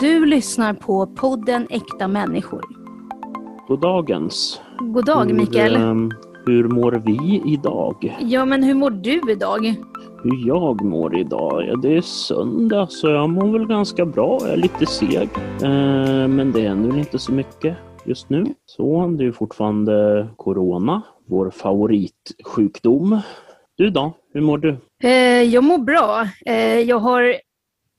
Du lyssnar på podden Äkta människor. God dagens. God dag Mikael. Hur, ehm, hur mår vi idag? Ja, men hur mår du idag? Hur jag mår idag? Ja, det är söndag så jag mår väl ganska bra. Jag är lite seg. Eh, men det händer inte så mycket just nu. Så det är fortfarande Corona, vår favoritsjukdom. Du då? Hur mår du? Eh, jag mår bra. Eh, jag har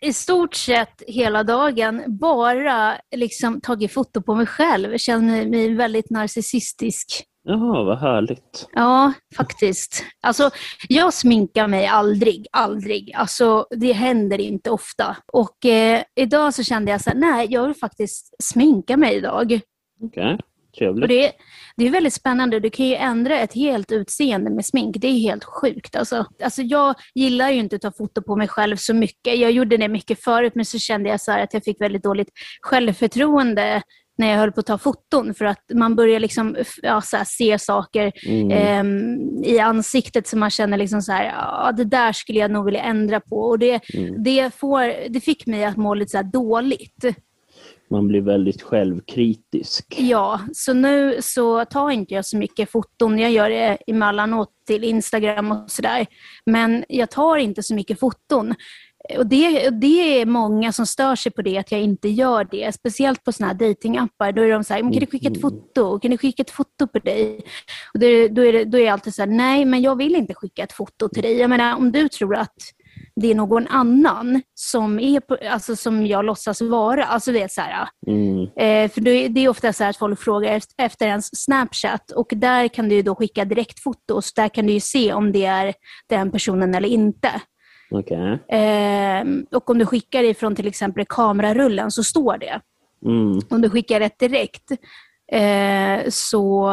i stort sett hela dagen bara liksom tagit foto på mig själv. Jag känner mig väldigt narcissistisk. Jaha, vad härligt. Ja, faktiskt. Alltså, jag sminkar mig aldrig, aldrig. Alltså, det händer inte ofta. Och eh, idag så kände jag så här, nej, jag vill faktiskt sminka mig idag. Okay. Trevligt. Och det, det är väldigt spännande. Du kan ju ändra ett helt utseende med smink. Det är helt sjukt. Alltså, alltså jag gillar ju inte att ta foto på mig själv så mycket. Jag gjorde det mycket förut, men så kände jag så att jag fick väldigt dåligt självförtroende när jag höll på att ta foton för att man börjar liksom, ja, här, se saker mm. eh, i ansiktet som man känner liksom så här, ja, det där skulle jag nog vilja ändra på. Och det, mm. det, får, det fick mig att må lite så dåligt man blir väldigt självkritisk. Ja, så nu så tar inte jag så mycket foton. Jag gör det emellanåt till Instagram och sådär. Men jag tar inte så mycket foton. Och det, det är många som stör sig på det, att jag inte gör det. Speciellt på sådana här datingappar. Då är de så här, kan du skicka ett mm. foto? Kan du skicka ett foto på dig? Och då, då, är det, då är jag alltid så här, nej men jag vill inte skicka ett foto till dig. Jag menar om du tror att det är någon annan som, är på, alltså, som jag låtsas vara. Alltså det är så här, mm. eh, för det, det, är ofta så att folk frågar efter ens Snapchat och där kan du då skicka direktfotos. Där kan du se om det är den personen eller inte. Okay. Eh, och om du skickar ifrån till exempel kamerarullen så står det. Mm. Om du skickar ett direkt eh, så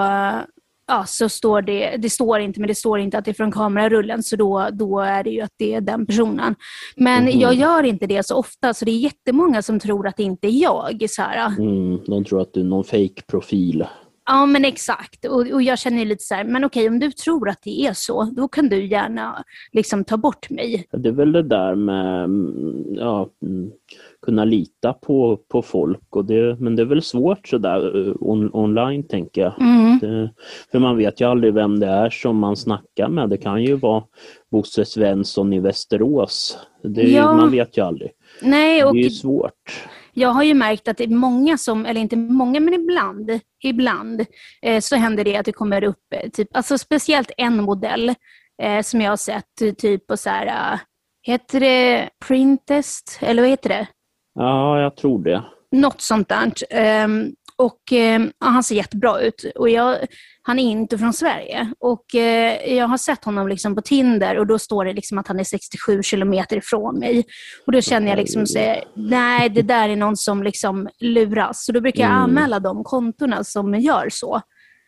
ja, så står det, det står inte, men det står inte att det är från kamerarullen, så då, då är det ju att det är den personen. Men mm. jag gör inte det så ofta, så det är jättemånga som tror att det inte är jag. Så här. Mm, de tror att du är någon fake-profil. Ja, men exakt. Och, och jag känner lite så här, men okej, om du tror att det är så, då kan du gärna liksom ta bort mig. Det är väl det där med mm, ja, mm, kunna lita på, på folk. Och det, men det är väl svårt sådär eh, on, online tänker jag. Mm. Det, för man vet ju aldrig vem det är som man snackar med. Det kan ju vara Bosse Svensson i Västerås. Det, ja. Man vet ju aldrig. Nej, och det är ju svårt. Jag har ju märkt att det är många som, eller inte många, men ibland, ibland eh, så händer det att det kommer upp, eh, typ, alltså speciellt en modell eh, som jag har sett, typ på så här, uh, heter det Printest, eller vad heter det? Ja, jag tror det. Något sånt där. Um, och um, Han ser jättebra ut. Och jag, han är inte från Sverige. Och uh, Jag har sett honom liksom på Tinder och då står det liksom att han är 67 kilometer ifrån mig. Och Då känner jag liksom så, nej det där är någon som liksom luras. Så då brukar jag mm. anmäla de kontona som gör så.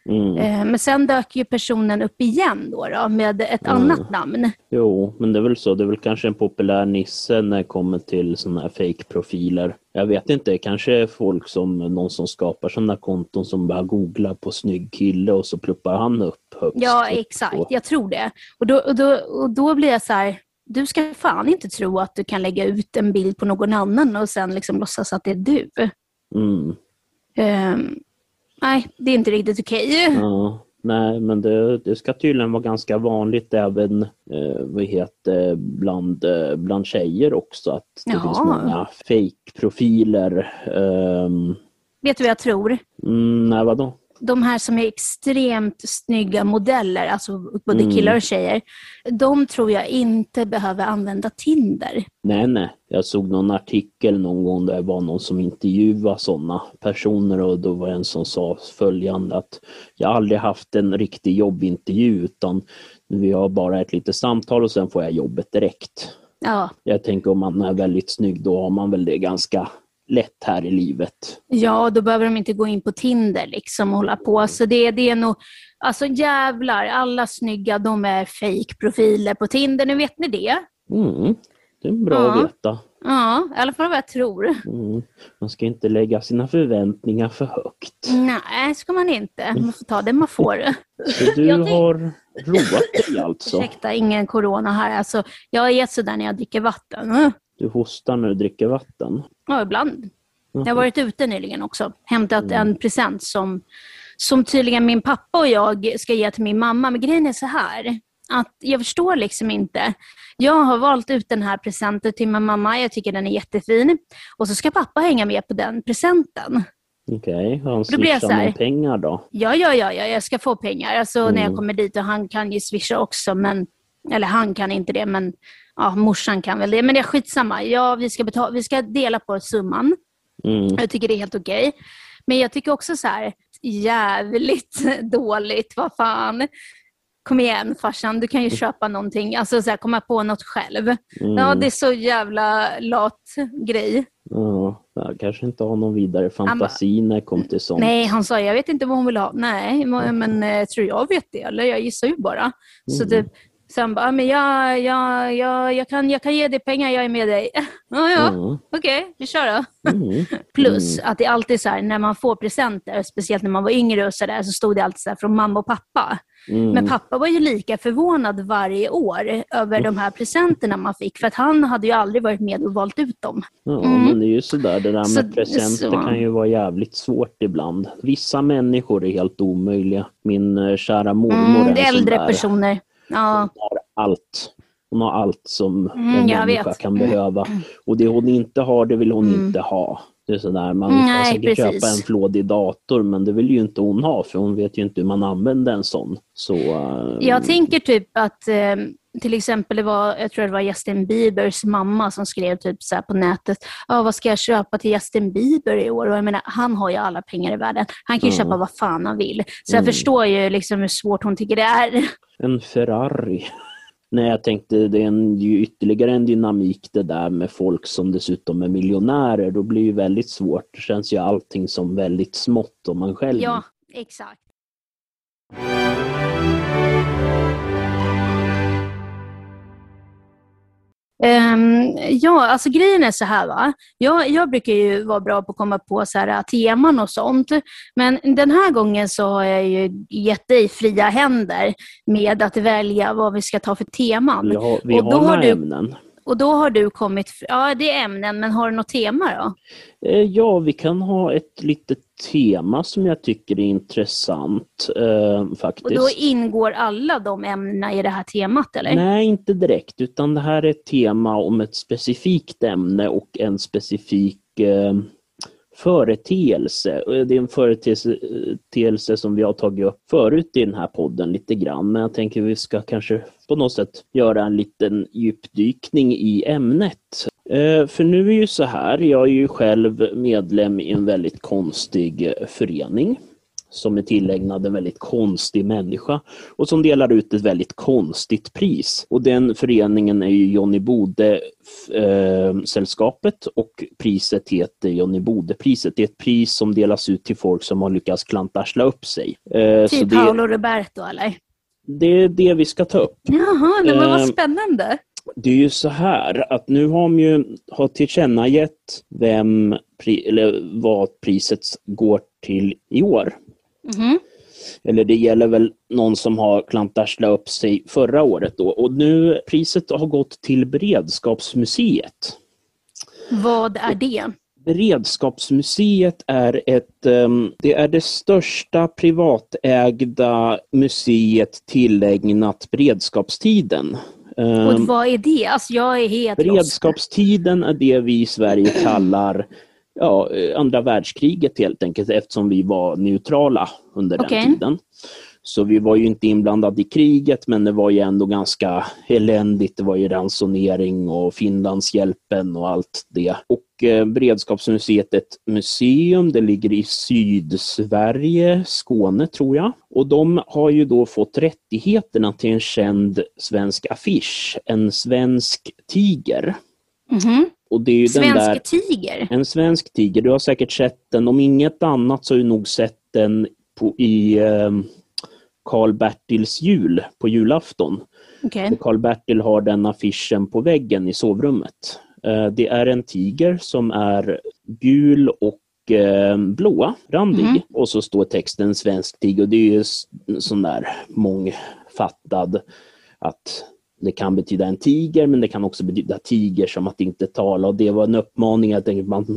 Mm. Eh, men sen dök ju personen upp igen då, då med ett mm. annat namn. Jo, men det är väl så. Det är väl kanske en populär nisse när det kommer till sådana här fake-profiler. Jag vet inte, kanske folk som någon som skapar sådana konton som bara googlar på snygg kille och så pluppar han upp högst. Ja, exakt. Jag tror det. Och då, och, då, och då blir jag så här, du ska fan inte tro att du kan lägga ut en bild på någon annan och sen liksom låtsas att det är du. Mm. Um, nej, det är inte riktigt okej. Ja, nej, men det, det, ska tydligen vara ganska vanligt även eh, vad heter, bland, eh, bland tjejer också. Att det Jaha. finns många fake-profiler. Um... Vet du vad jag tror? Mm, nej, vadå? De här som är extremt snygga modeller, alltså både mm. killar och tjejer, de tror jag inte behöver använda Tinder. Nej, nej. Jag såg någon artikel någon gång där det var någon som intervjuade sådana personer och då var en som sa följande att jag aldrig haft en riktig jobbintervju utan vi har bara ett litet samtal och sen får jag jobbet direkt. Ja. Jag tänker om man är väldigt snygg då har man väl det ganska lätt här i livet. Ja, då behöver de inte gå in på Tinder liksom och hålla på. Så det, det är nog, alltså jävlar, alla snygga de är fake-profiler på Tinder, nu vet ni det. Mm, det är bra ja. att veta. Ja, i alla fall vad jag tror. Mm. Man ska inte lägga sina förväntningar för högt. Nej, ska man inte. Man får ta det man får. Så du har roat dig alltså? Ursäkta, ingen corona här. Alltså, jag är sådär när jag dricker vatten. Du hostar när du dricker vatten? Ja, ibland. Jag har varit ute nyligen också, hämtat mm. en present som, som tydligen min pappa och jag ska ge till min mamma. Men grejen är så här, att jag förstår liksom inte. Jag har valt ut den här presenten till min mamma, jag tycker den är jättefin. Och så ska pappa hänga med på den presenten. Okej, okay. han swishar med pengar då? Ja, ja, ja, ja, jag ska få pengar. Alltså mm. när jag mm. kommer dit och han kan ju swisha också, men, eller han kan inte det, men ja, morsan kan väl det. Men det är skitsamma. Ja, vi, ska betala, vi ska dela på summan. Mm. Jag tycker det är helt okej. Okay. Men jag tycker också så här, jävligt dåligt, vad fan kom igen farsan, du kan ju köpa någonting, alltså så här, komma på något själv. Mm. Ja, det är så jävla lat grej. Ja, jag kanske inte har någon vidare fantasi när det kom till sånt. Nej, han sa jag vet inte vad hon vill ha. Nej, men eh, tror jag vet det? Eller jag gissar ju bara. Mm. Så typ, så han bara, men jag, jag, jag, jag, kan, jag kan ge dig pengar, jag är med dig. ja, ja, mm. okej, okay, vi kör då. Mm. Plus mm. att det är alltid så här, när man får presenter, speciellt när man var yngre och så där, så stod det alltid så här, från mamma och pappa. Mm. Men pappa var ju lika förvånad varje år över de här presenterna man fick, för att han hade ju aldrig varit med och valt ut dem. Ja, mm. men det är ju sådär, det där med så, presenter så. kan ju vara jävligt svårt ibland. Vissa människor är helt omöjliga. Min uh, kära mormor mm, är en äldre där. personer. Ja. Hon har allt. Hon har allt som mm, en människa vet. kan behöva. Och det hon inte har, det vill hon mm. inte ha. Det är sådär, man kan säkert precis. köpa en flådig dator men det vill ju inte hon ha för hon vet ju inte hur man använder en sån. Så, uh... Jag tänker typ att eh, till exempel, det var, jag tror det var Justin Biebers mamma som skrev typ så på nätet, ah, vad ska jag köpa till Justin Bieber i år? Och jag menar, han har ju alla pengar i världen. Han kan ju mm. köpa vad fan han vill. Så jag mm. förstår ju liksom hur svårt hon tycker det är. En Ferrari. Nej, jag tänkte det är en, ju ytterligare en dynamik det där med folk som dessutom är miljonärer. Då blir det väldigt svårt. Det känns ju allting som väldigt smått om man själv... Ja, exakt. Um, ja, alltså grejen är så här. Va? Jag, jag brukar ju vara bra på att komma på så här, äh, teman och sånt. Men den här gången så har jag ju gett dig fria händer med att välja vad vi ska ta för teman. Vi har, vi och då har, har du, ämnen. Och då har du kommit, ja det är ämnen, men har du något tema då? Eh, ja, vi kan ha ett litet tema som jag tycker är intressant eh, faktiskt. Och då ingår alla de ämnena i det här temat eller? Nej, inte direkt, utan det här är ett tema om ett specifikt ämne och en specifik eh, företeelse. Det är en företeelse som vi har tagit upp förut i den här podden lite grann, men jag tänker vi ska kanske på något sätt göra en liten djupdykning i ämnet. Eh, för nu är ju så här, jag är ju själv medlem i en väldigt konstig förening som är tillägnad en väldigt konstig människa och som delar ut ett väldigt konstigt pris. Och den föreningen är ju Johnny Bode-sällskapet eh, och priset heter Johnny Bode-priset. Det är ett pris som delas ut till folk som har lyckats klantarsla upp sig. Eh, typ Paolo Roberto eller? Det är det vi ska ta upp. Jaha, men vad eh, spännande. Det är ju så här att nu har de ju har tillkännagett vem, eller vad priset går till i år. Mm. Eller det gäller väl någon som har klantarslat upp sig förra året då. Och nu priset har gått till Beredskapsmuseet. Vad är det? Beredskapsmuseet är ett, um, det är det största privatägda museet tillägnat beredskapstiden. Och ehm, vad är det? Alltså jag är helt Beredskapstiden är det vi i Sverige kallar ja, andra världskriget helt enkelt eftersom vi var neutrala under okay. den tiden. Så vi var ju inte inblandade i kriget men det var ju ändå ganska eländigt. Det var ju ransonering och Finlandshjälpen och allt det. Och eh, Beredskapsmuseet är ett museum, det ligger i Sydsverige, Skåne tror jag. Och de har ju då fått rättigheterna till en känd svensk affisch, en svensk tiger. Mm -hmm. Och det är ju svensk den där, tiger? En svensk tiger. Du har säkert sett den. Om inget annat så har du nog sett den på, i eh, Karl-Bertils jul på julafton. Okay. Karl-Bertil har den affischen på väggen i sovrummet. Eh, det är en tiger som är gul och eh, blå, randig. Mm. Och så står texten svensk tiger och det är ju sån där mångfattad att det kan betyda en tiger men det kan också betyda tiger som att inte tala och det var en uppmaning att,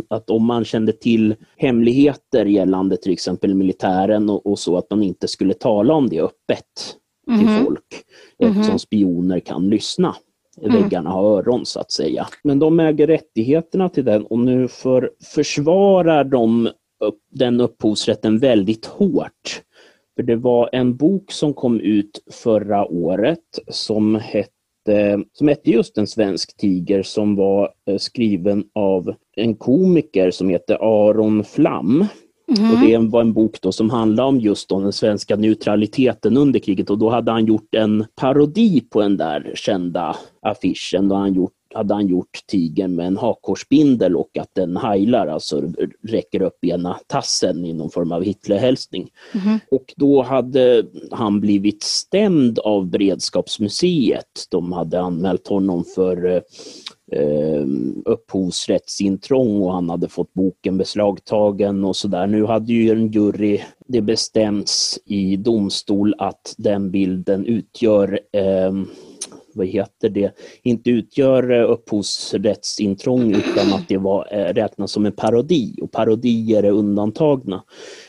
att om man kände till hemligheter gällande till exempel militären och, och så att man inte skulle tala om det öppet till mm. folk eftersom spioner kan lyssna. Mm. Väggarna har öron så att säga. Men de äger rättigheterna till den och nu för, försvarar de upp, den upphovsrätten väldigt hårt. För det var en bok som kom ut förra året som hette, som hette just En svensk tiger som var eh, skriven av en komiker som heter Aron Flam. Mm. Och det var en bok då som handlade om just den svenska neutraliteten under kriget och då hade han gjort en parodi på den där kända affischen. Då han gjort hade han gjort tigern med en hakkorsbindel och att den heilar, alltså räcker upp ena tassen i någon form av Hitlerhälsning. Mm. Och då hade han blivit stämd av Beredskapsmuseet. De hade anmält honom för eh, upphovsrättsintrång och han hade fått boken beslagtagen och sådär. Nu hade ju en jury det bestämts i domstol att den bilden utgör eh, vad heter det, inte utgör eh, upphovsrättsintrång utan att det var, eh, räknas som en parodi och parodier är undantagna.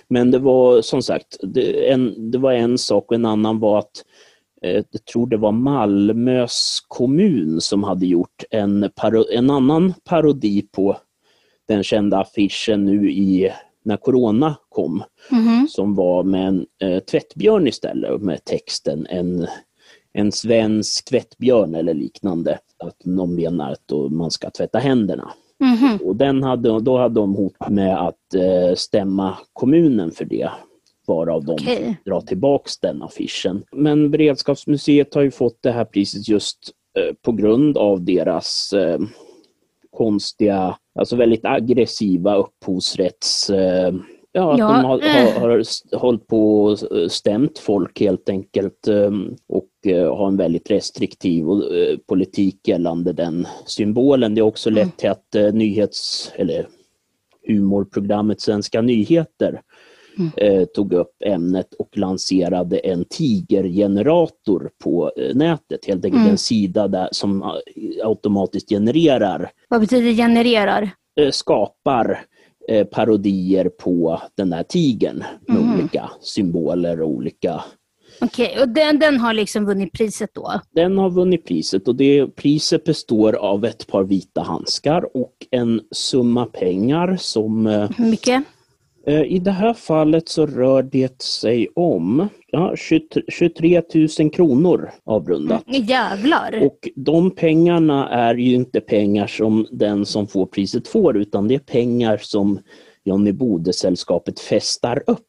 Men det var som sagt, det, en, det var en sak och en annan var att eh, jag tror det var Malmös kommun som hade gjort en, en annan parodi på den kända affischen nu i när corona kom, mm -hmm. som var med en eh, tvättbjörn istället med texten en en svensk tvättbjörn eller liknande. Att de menar att man ska tvätta händerna. Mm -hmm. Och den hade, då hade de hot med att eh, stämma kommunen för det varav de okay. drar tillbaks den affischen. Men Beredskapsmuseet har ju fått det här priset just eh, på grund av deras eh, konstiga, alltså väldigt aggressiva upphovsrätts eh, Ja, att ja. de har, har, har hållit på och stämt folk helt enkelt ehm, och eh, har en väldigt restriktiv eh, politik gällande den symbolen. Det har också lett till att eh, nyhets eller humorprogrammet Svenska nyheter mm. tog upp ämnet och lanserade en tigergenerator på nätet. Helt enkelt mm. en sida där som automatiskt genererar. Vad betyder genererar? Skapar parodier på den här tigern med mm. olika symboler och olika Okej, okay, och den, den har liksom vunnit priset då? Den har vunnit priset och det priset består av ett par vita handskar och en summa pengar som... Eh, Hur mycket? Eh, I det här fallet så rör det sig om ja, 23 000 kronor avrundat. Mm, jävlar! Och de pengarna är ju inte pengar som den som får priset får utan det är pengar som Johnny Bode-sällskapet festar upp.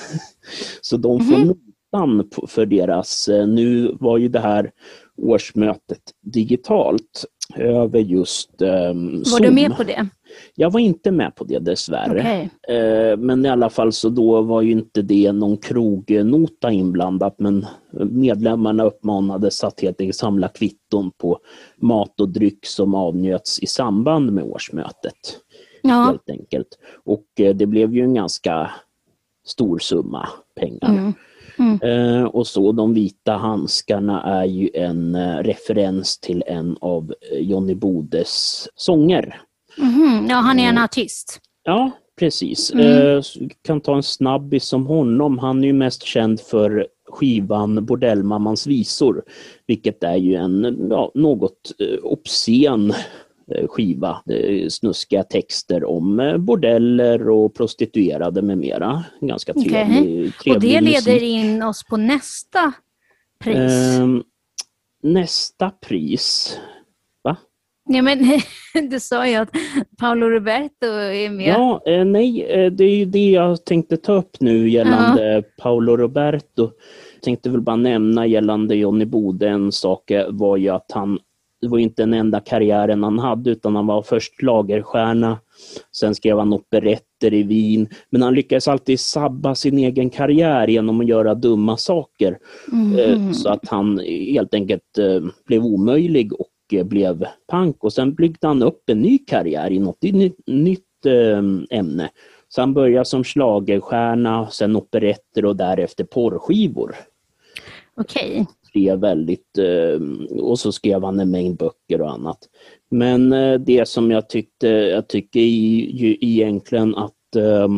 så de får mm. Notan för deras, eh, nu var ju det här årsmötet digitalt över just um, Var du med på det? Jag var inte med på det dessvärre. Okay. Eh, men i alla fall så då var ju inte det någon krognota inblandat men medlemmarna uppmanades att helt enkelt samla kvitton på mat och dryck som avnjöts i samband med årsmötet. Ja. Helt enkelt. Och eh, det blev ju en ganska stor summa pengar. Mm. Mm. Eh, och så de vita handskarna är ju en eh, referens till en av eh, Johnny Bodes sånger. Mm. Ja, han är en artist. Ja, precis. Mm. kan ta en snabbis som honom. Han är ju mest känd för skivan Bordellmammans visor, vilket är ju en ja, något obscen Eh, skiva. Snuskiga texter om eh, bordeller och prostituerade med mera. Ganska trevlig, okay. trevlig Och det leder musik. in oss på nästa pris. Eh, nästa pris? Va? Ja, men du sa ju att Paolo Roberto är med. Ja, eh, nej, eh, det är ju det jag tänkte ta upp nu gällande uh -huh. Paolo Roberto. Jag tänkte väl bara nämna gällande Johnny Bode, en sak var ju att han det var inte den enda karriären han hade utan han var först lagerstjärna, sen skrev han operetter i Wien, men han lyckades alltid sabba sin egen karriär genom att göra dumma saker. Mm. Så att han helt enkelt eh, blev omöjlig och eh, blev pank och sen byggde han upp en ny karriär i något nytt ämne. Så han började som slagerstjärna, sen operetter och därefter porrskivor. Okej skrev väldigt, eh, och så skrev han en mängd böcker och annat. Men eh, det som jag tyckte, jag tycker ju egentligen att eh,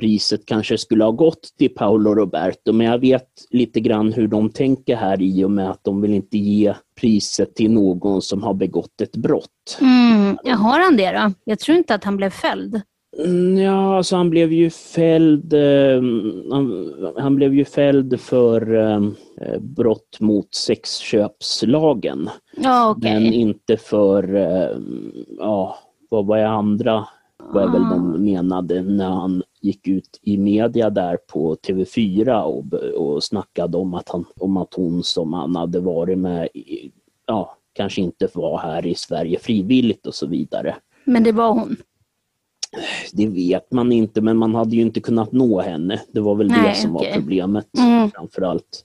priset kanske skulle ha gått till Paolo Roberto, men jag vet lite grann hur de tänker här i och med att de vill inte ge priset till någon som har begått ett brott. Mm. Har han det då? Jag tror inte att han blev fälld. Mm, ja, alltså han blev ju fälld, eh, han, han, blev ju fälld för eh, brott mot sexköpslagen. Ja, okay. Men inte för, eh, ja, vad var det andra, var väl de ah. menade när han gick ut i media där på TV4 och, och snackade om att, han, om att hon som han hade varit med, i, ja, kanske inte var här i Sverige frivilligt och så vidare. Men det var hon? Det vet man inte, men man hade ju inte kunnat nå henne. Det var väl Nej, det som okay. var problemet mm. framförallt.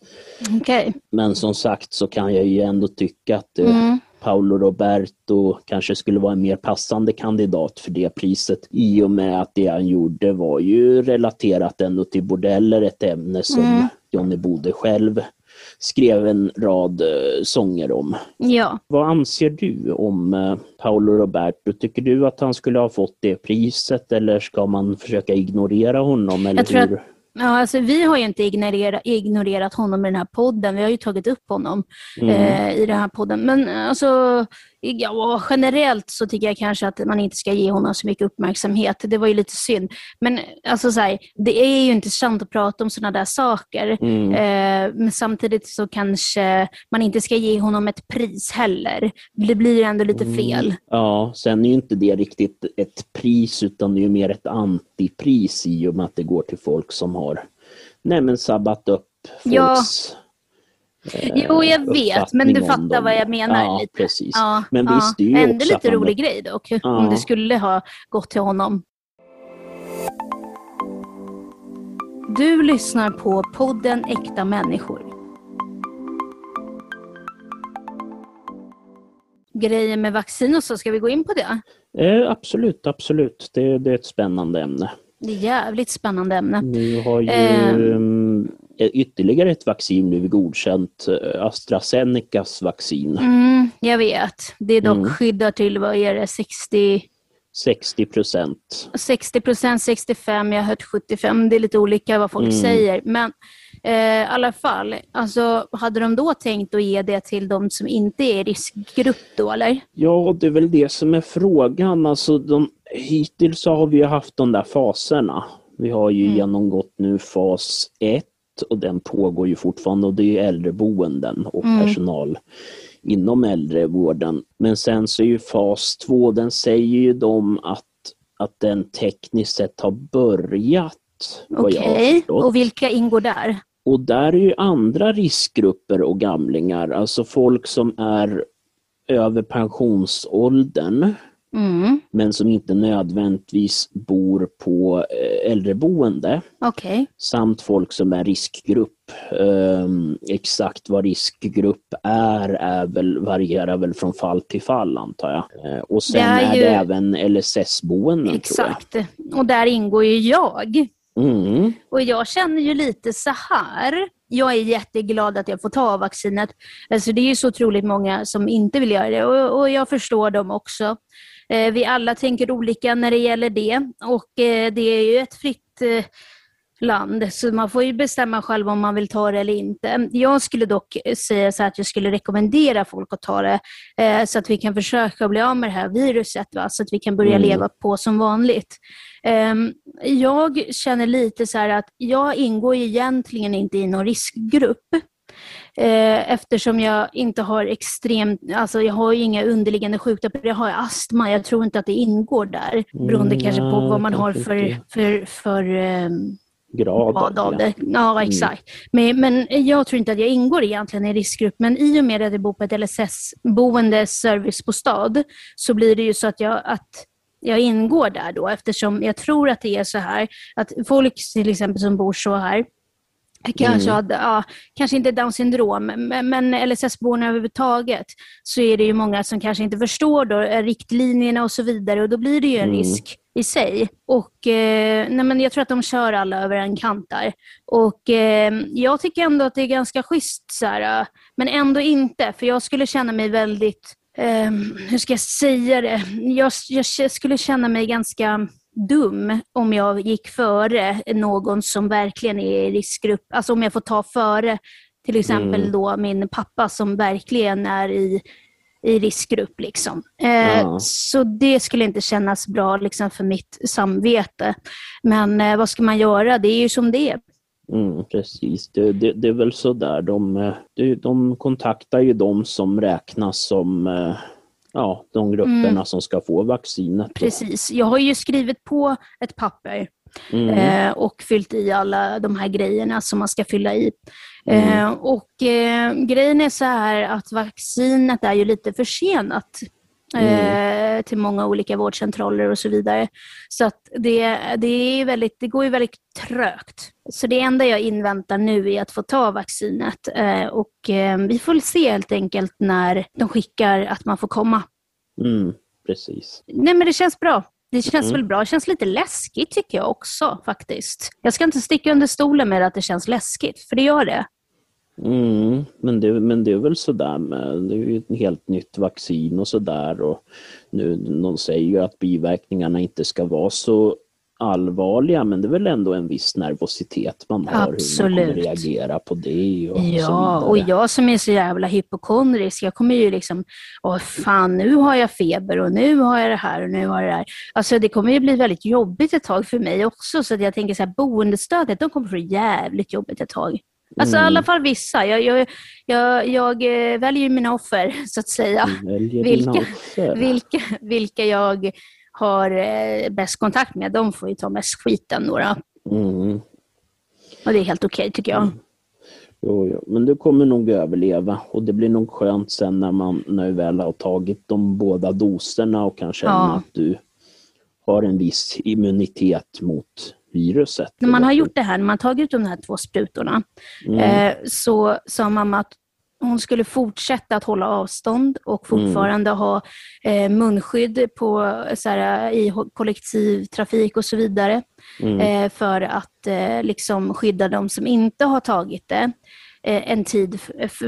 Okay. Men som sagt så kan jag ju ändå tycka att eh, mm. Paolo Roberto kanske skulle vara en mer passande kandidat för det priset i och med att det han gjorde var ju relaterat ändå till bordeller, ett ämne som mm. Johnny Bode själv skrev en rad eh, sånger om. Ja. Vad anser du om eh, Paolo Roberto? Tycker du att han skulle ha fått det priset eller ska man försöka ignorera honom? Eller jag tror hur? Att Ja, alltså, vi har ju inte ignorerat, ignorerat honom i den här podden. Vi har ju tagit upp honom mm. eh, i den här podden. Men alltså, Ja, generellt så tycker jag kanske att man inte ska ge honom så mycket uppmärksamhet. Det var ju lite synd. Men alltså, så här, det är ju intressant att prata om sådana där saker. Mm. Eh, men samtidigt så kanske man inte ska ge honom ett pris heller. Det blir ändå lite mm. fel. Mm. Ja, sen är ju inte det riktigt ett pris utan det är mer ett antipris i och med att det går till folk som har nej, men sabbat upp folks ja Jo, jag vet, men du fattar vad jag menar. Ja, lite. precis. Ja, men ja. visst, det är ju Ändå lite rolig grej dock, ja. om det skulle ha gått till honom. Du lyssnar på podden Äkta människor. Grejer med vaccin och så, ska vi gå in på det? Eh, absolut, absolut. Det, det är ett spännande ämne. Det är ett jävligt spännande ämne. Nu har ju eh, ytterligare ett vaccin blivit godkänt, eh, AstraZenecas vaccin. Mm, jag vet. Det är dock mm. skyddar till, vad är det, 60 60 procent. 60 procent, 65, jag har hört 75. Det är lite olika vad folk mm. säger. Men eh, i alla fall, alltså, hade de då tänkt att ge det till de som inte är i riskgrupp då, eller? Ja, det är väl det som är frågan. Alltså, de, hittills har vi haft de där faserna. Vi har ju mm. genomgått nu fas 1 och den pågår ju fortfarande och det är äldreboenden och mm. personal inom äldrevården. Men sen så är ju fas 2, den säger ju de att, att den tekniskt sett har börjat. Okej, okay. och vilka ingår där? Och där är ju andra riskgrupper och gamlingar, alltså folk som är över pensionsåldern mm. men som inte nödvändigtvis bor på eh, äldreboende. Okay. Samt folk som är riskgrupp. Um, exakt vad riskgrupp är, är väl, varierar väl från fall till fall antar jag. Uh, och sen det är, är ju... det även LSS-boenden. Exakt, och där ingår ju jag. Mm. Och jag känner ju lite så här jag är jätteglad att jag får ta vaccinet. Alltså det är ju så otroligt många som inte vill göra det och, och jag förstår dem också. Eh, vi alla tänker olika när det gäller det och eh, det är ju ett fritt eh, land, så man får ju bestämma själv om man vill ta det eller inte. Jag skulle dock säga så att jag skulle rekommendera folk att ta det, så att vi kan försöka bli av med det här viruset, va? så att vi kan börja mm. leva på som vanligt. Ehm, jag känner lite så att jag ingår egentligen inte i någon riskgrupp. Eh, eftersom jag inte har extremt, alltså jag har inga underliggande sjukdomar, jag har astma, jag tror inte att det ingår där, beroende mm, kanske på vad man har för, för, för um, grad av det. Ja, mm. exakt. Mm. Men, men jag tror inte att jag ingår egentligen i riskgrupp, men i och med att jag bor på ett LSS-boende, servicebostad, så blir det ju så att jag, att jag ingår där då, eftersom jag tror att det är så här, att folk till exempel som bor så här, Kanske, mm. hade, ja, kanske inte Downs syndrom, men, men LSS-boende överhuvudtaget så är det ju många som kanske inte förstår då, eh, riktlinjerna och så vidare och då blir det ju en mm. risk i sig. Och, eh, nej men jag tror att de kör alla över en kant där. Och eh, jag tycker ändå att det är ganska schysst, så här, men ändå inte. För jag skulle känna mig väldigt, eh, hur ska jag säga det? Jag, jag skulle känna mig ganska dum om jag gick före någon som verkligen är i riskgrupp. Alltså om jag får ta före till exempel mm. då min pappa som verkligen är i i riskgrupp. Liksom. Eh, ja. Så det skulle inte kännas bra liksom, för mitt samvete. Men eh, vad ska man göra? Det är ju som det är. Mm, precis, det, det, det, är väl så där. De, eh, de, de kontaktar ju de som räknas som eh, ja, de grupperna mm. som ska få vaccinet. Precis. Jag har ju skrivit på ett papper mm. eh, och fyllt i alla de här grejerna som man ska fylla i. Mm. Eh, och eh, grejen är så här att vaccinet är ju lite försenat Mm. Eh, till många olika vårdcentraler och så vidare. Så att det, det, är väldigt, det går ju väldigt trögt. Så det enda jag inväntar nu är att få ta vaccinet eh, och eh, vi får se helt enkelt när de skickar att man får komma. Mm, precis. Nej men det känns bra. Det känns mm. väl bra. Det känns lite läskigt tycker jag också faktiskt. Jag ska inte sticka under stolen med att det känns läskigt, för det gör det. Mm, men, det, men det är väl sådär med, det är ju ett helt nytt vaccin och sådär och nu, de säger ju att biverkningarna inte ska vara så allvarliga men det är väl ändå en viss nervositet man har Absolut. hur man kommer reagera på det och Ja, och jag som är så jävla hypokondrisk, jag kommer ju liksom, åh fan nu har jag feber och nu har jag det här och nu har jag det här. Alltså det kommer ju bli väldigt jobbigt ett tag för mig också så jag tänker så här, boendestödet, de kommer få det jävligt jobbigt ett tag. Alltså mm. i alla fall vissa. Jag, jag, jag, jag eh, väljer mina offer, så att säga. Vilka, vilka, vilka jag har eh, bäst kontakt med, de får ju ta mest skiten. Några. Mm. Och det är helt okej okay, tycker jag. Mm. Jo, jo, men du kommer nog överleva och det blir nog skönt sen när man när du väl har tagit de båda doserna och kan känna ja. att du har en viss immunitet mot viruset. När man har gjort det här, när man tagit de här två sprutorna, mm. eh, så sa mamma att hon skulle fortsätta att hålla avstånd och mm. fortfarande mm. ha eh, munskydd på, så här, i kollektivtrafik och så vidare. Mm. Eh, för att eh, liksom skydda de som inte har tagit det. Eh, en tid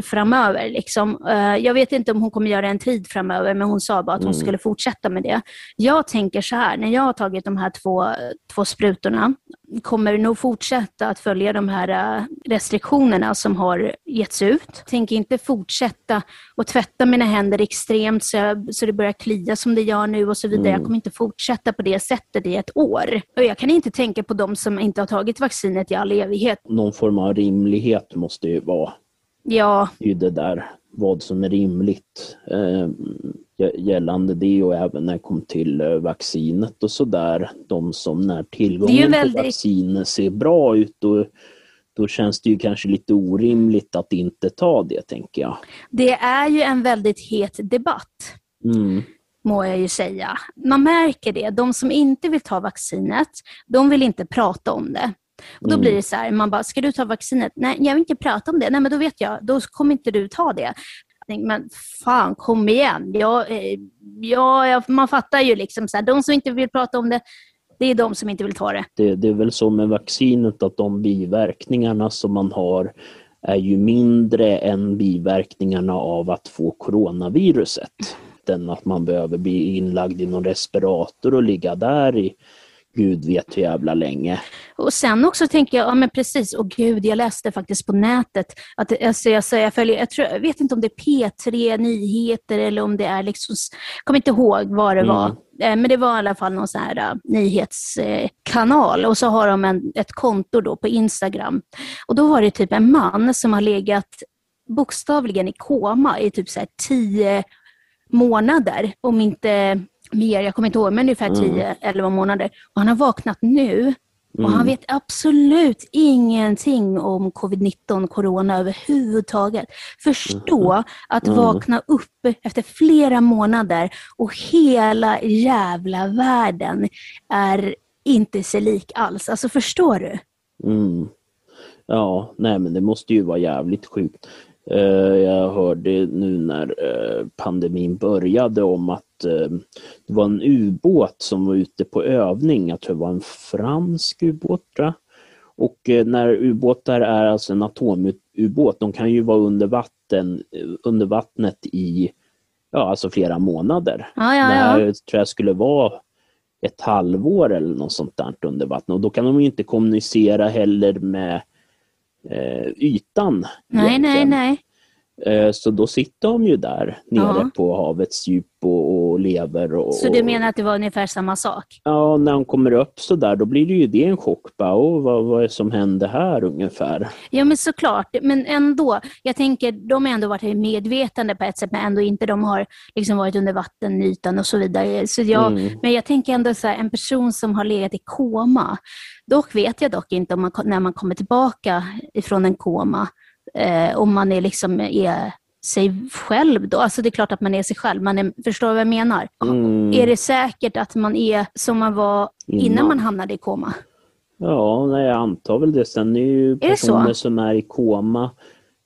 framöver. Liksom. Eh, jag vet inte om hon kommer göra en tid framöver, men hon sa bara att hon mm. skulle fortsätta med det. Jag tänker så här, när jag har tagit de här två, två sprutorna, kommer nog fortsätta att följa de här eh, restriktionerna som har getts ut. Jag tänker inte fortsätta att tvätta mina händer extremt så, jag, så det börjar klia som det gör nu och så vidare. Mm. Jag kommer inte fortsätta på det sättet i ett år. Och jag kan inte tänka på de som inte har tagit vaccinet i all evighet. Någon form av rimlighet måste ju vara ja. i det där, vad som är rimligt. Eh, gällande det och även när det kom till eh, vaccinet och sådär. De som när tillgången väldigt... på vaccin ser bra ut då, då känns det ju kanske lite orimligt att inte ta det tänker jag. Det är ju en väldigt het debatt. Mm må jag ju säga. Man märker det. De som inte vill ta vaccinet, de vill inte prata om det. Och Då mm. blir det så här, man bara, ska du ta vaccinet? Nej, jag vill inte prata om det. Nej, men då vet jag, då kommer inte du ta det men fan kom igen. Jag, eh, jag, man fattar ju liksom, så här, de som inte vill prata om det, det är de som inte vill ta det. det. Det är väl så med vaccinet att de biverkningarna som man har är ju mindre än biverkningarna av att få coronaviruset. Den att man behöver bli inlagd i någon respirator och ligga där i Gud vet hur jävla länge. Och sen också tänker jag, ja men precis, och gud, jag läste faktiskt på nätet, att alltså, jag, så jag, följer, jag, tror, jag vet inte om det är P3 Nyheter eller om det är liksom, jag kommer inte ihåg vad det mm. var, eh, men det var i alla fall någon sån här uh, nyhetskanal och så har de en, ett konto då på Instagram. Och då var det typ en man som har legat bokstavligen i koma i typ så här tio månader, om inte mer, jag kommer inte ihåg, men ungefär 10-11 mm. månader. Och han har vaknat nu och han mm. vet absolut ingenting om covid-19, corona överhuvudtaget. Förstå mm. att mm. vakna upp efter flera månader och hela jävla världen är inte sig lik alls. Alltså förstår du? Mm. Ja, nej men det måste ju vara jävligt sjukt. Eh, jag hörde nu när eh, pandemin började om att eh, det var en ubåt som var ute på övning. Jag tror det var en fransk ubåt. Och när ubåtar är alltså en atomubåt, de kan ju vara under vatten, under vattnet i ja, alltså flera månader. Ja, ja, ja. Det här tror jag skulle vara ett halvår eller något sånt där under vattnet. Och då kan de inte kommunicera heller med eh, ytan. Nej, egentligen. nej, nej. Eh, så då sitter de ju där nere ja. på havets djup och, och lever. Och, så du menar att det var ungefär samma sak? Ja, när de kommer upp så där då blir det ju det en chock. Bara, oh, vad, vad är det som händer här ungefär? Ja men såklart, men ändå. Jag tänker, de har ändå varit medvetande på ett sätt men ändå inte de har liksom varit under vattenytan och så vidare. Så jag, mm. Men jag tänker ändå så här, en person som har legat i koma, dock vet jag dock inte om man, när man kommer tillbaka ifrån en koma, eh, om man är, liksom, är sig själv då. Alltså det är klart att man är sig själv, man är, förstår vad jag menar? Mm. Är det säkert att man är som man var innan, innan man hamnade i koma? Ja, nej, jag antar väl det. Sen är ju personer är som är i koma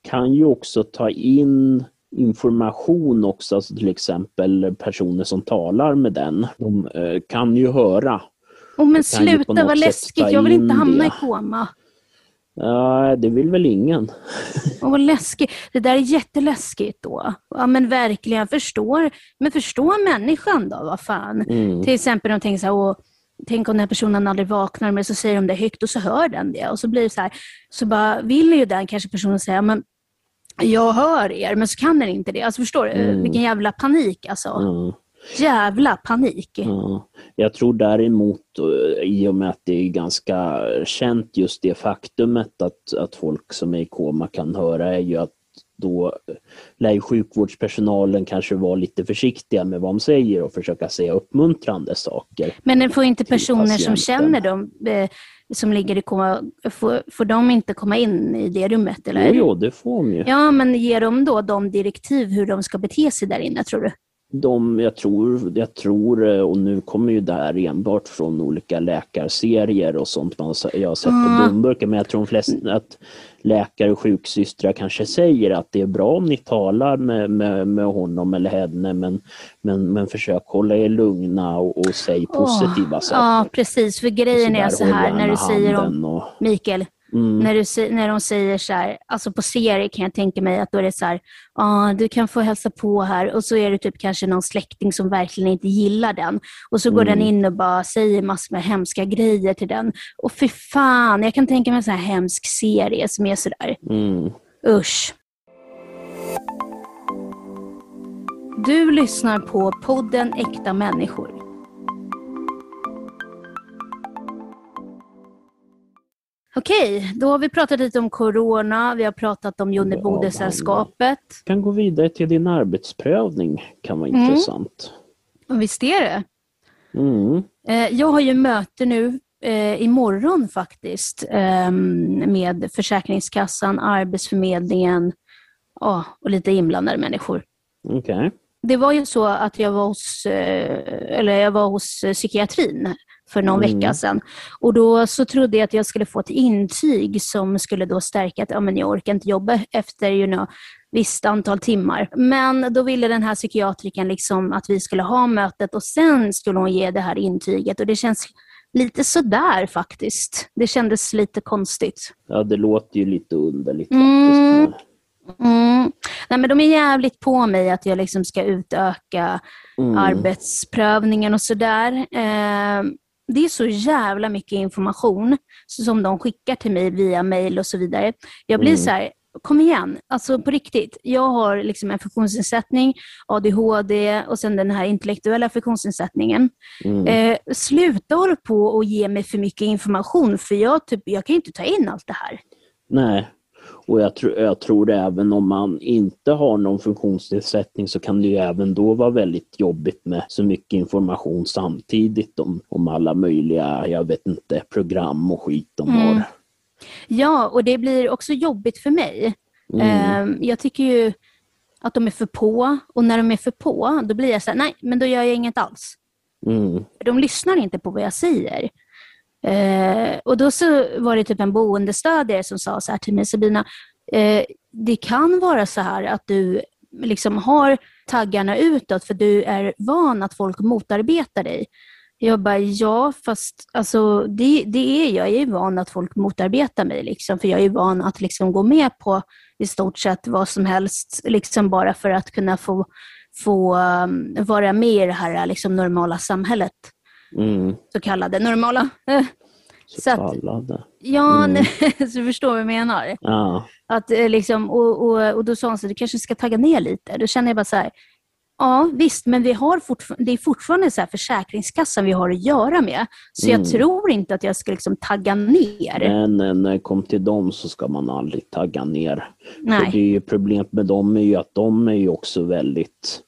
kan ju också ta in information också, alltså till exempel personer som talar med den. De eh, kan ju höra. Oh, men sluta vad läskigt, jag vill inte hamna det. i koma. Ja, det vill väl ingen. Åh, vad läskigt. Det där är jätteläskigt då. Ja, men verkligen, förstår, men förstå människan då, vad fan. Mm. Till exempel de tänker så här, Åh, tänk om den personen aldrig vaknar, men så säger de det högt och så hör den det. Och så blir det så här, så bara vill ju den kanske personen säga, men jag hör er, men så kan den inte det. Alltså förstår du? Mm. Vilken jävla panik alltså. Mm. Jävla panik. Ja. Jag tror däremot, eh, i och med att det är ganska känt just det faktumet att, att folk som är i koma kan höra är ju att då lär sjukvårdspersonalen kanske vara lite försiktiga med vad de säger och försöka säga uppmuntrande saker. Men det får inte personer som känner dem eh, som ligger i koma, får, får de inte komma in i det rummet? Eller? Jo, jo, det får de ju. Ja, men ger de då de direktiv hur de ska bete sig där inne, tror du? De, jag tror, jag tror, eh, och nu kommer ju det här enbart från olika läkarserier och sånt man, jag har sett mm. på dumburkar, men jag tror de flesta att läkare och sjuksystrar kanske säger att det är bra om ni talar med, med, med honom eller henne, men, men, men försök hålla er lugna och, och säg positiva oh, saker. Ja, precis, för grejen är så här när du säger om, och... Mikael, Mm. När, du, när de säger så här, alltså på serier kan jag tänka mig att då är det så här, ah, du kan få hälsa på här och så är det typ kanske någon släkting som verkligen inte gillar den och så går mm. den in och bara säger massor med hemska grejer till den. Och för fan, jag kan tänka mig en sån här hemsk serie som är sådär, mm. usch. Du lyssnar på podden Äkta människor. Okej, då har vi pratat lite om corona, vi har pratat om Jonny Bode-sällskapet. kan gå vidare till din arbetsprövning, kan vara mm. intressant. Och visst är det. Mm. Eh, jag har ju möte nu eh, imorgon faktiskt eh, med Försäkringskassan, Arbetsförmedlingen oh, och lite inblandade människor. Okay. Det var ju så att jag var hos, eh, eller jag var hos psykiatrin för någon mm. vecka sedan. Och då så trodde jag att jag skulle få ett intyg som skulle då stärka att ja, men jag orkar inte jobba efter you know, visst antal timmar. Men då ville den här psykiatriken liksom att vi skulle ha mötet och sen skulle hon ge det här intyget och det känns lite sådär faktiskt. Det kändes lite konstigt. Ja, det låter ju lite underligt mm. faktiskt. Mm. Nej, men de är jävligt på mig att jag liksom ska utöka mm. arbetsprövningen och sådär. Eh, det är så jävla mycket information som de skickar till mig via mail och så vidare. Jag blir mm. så här, kom igen, alltså på riktigt. Jag har liksom en funktionsnedsättning, ADHD och sen den här intellektuella funktionsnedsättningen. Mm. Eh, sluta hålla på och ge mig för mycket information för jag, typ, jag kan inte ta in allt det här. Nej, och jag, tr jag tror även om man inte har någon funktionsnedsättning så kan det ju även då vara väldigt jobbigt med så mycket information samtidigt om, om alla möjliga, jag vet inte, program och skit de mm. har. Ja, och det blir också jobbigt för mig. Mm. Ehm, jag tycker ju att de är för på och när de är för på då blir jag så här, nej men då gör jag inget alls. Mm. De lyssnar inte på vad jag säger. Eh, och då så var det typ en boendestödjare som sa så här till mig, Sabina, eh, det kan vara så här att du liksom har taggarna utåt för du är van att folk motarbetar dig. Jag bara, ja, fast alltså, det, det är jag. Jag är van att folk motarbetar mig, liksom, för jag är van att liksom, gå med på i stort sett vad som helst, liksom, bara för att kunna få, få um, vara med i det här liksom, normala samhället. Mm. Så kallade normala. Så. Att, ja, mm. så du förstår vad jag menar. Ja. Att, eh, liksom, och, och, och då sa hon så du kanske ska tagga ner lite. Då känner jag bara så här, Ja, visst, men vi har det är fortfarande så här Försäkringskassan vi har att göra med. Så mm. jag tror inte att jag ska liksom tagga ner. Men när det kommer till dem så ska man aldrig tagga ner. Nej. För det är ju problemet med dem är ju att de är ju också väldigt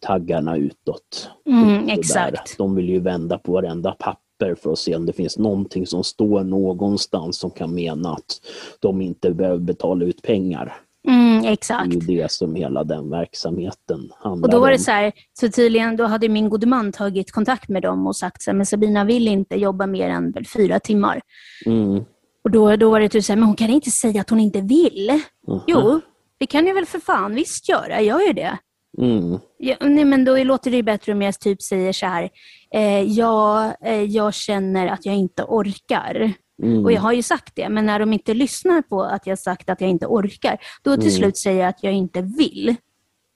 taggarna utåt. Mm, exakt. De vill ju vända på varenda papper för att se om det finns någonting som står någonstans som kan mena att de inte behöver betala ut pengar. Mm, exakt. Det är ju det som hela den verksamheten handlar Och då var det om. så här, så tydligen då hade min gode man tagit kontakt med dem och sagt så här, men Sabina vill inte jobba mer än fyra timmar. Mm. Och då, då var det typ så här, men hon kan inte säga att hon inte vill. Mm. Jo, det kan jag väl för fan visst göra, jag gör ju det. Mm. Ja, nej, men då låter det bättre om jag typ säger så här, eh, ja, eh, jag känner att jag inte orkar. Mm. Och jag har ju sagt det, men när de inte lyssnar på att jag sagt att jag inte orkar, då till mm. slut säger jag att jag inte vill.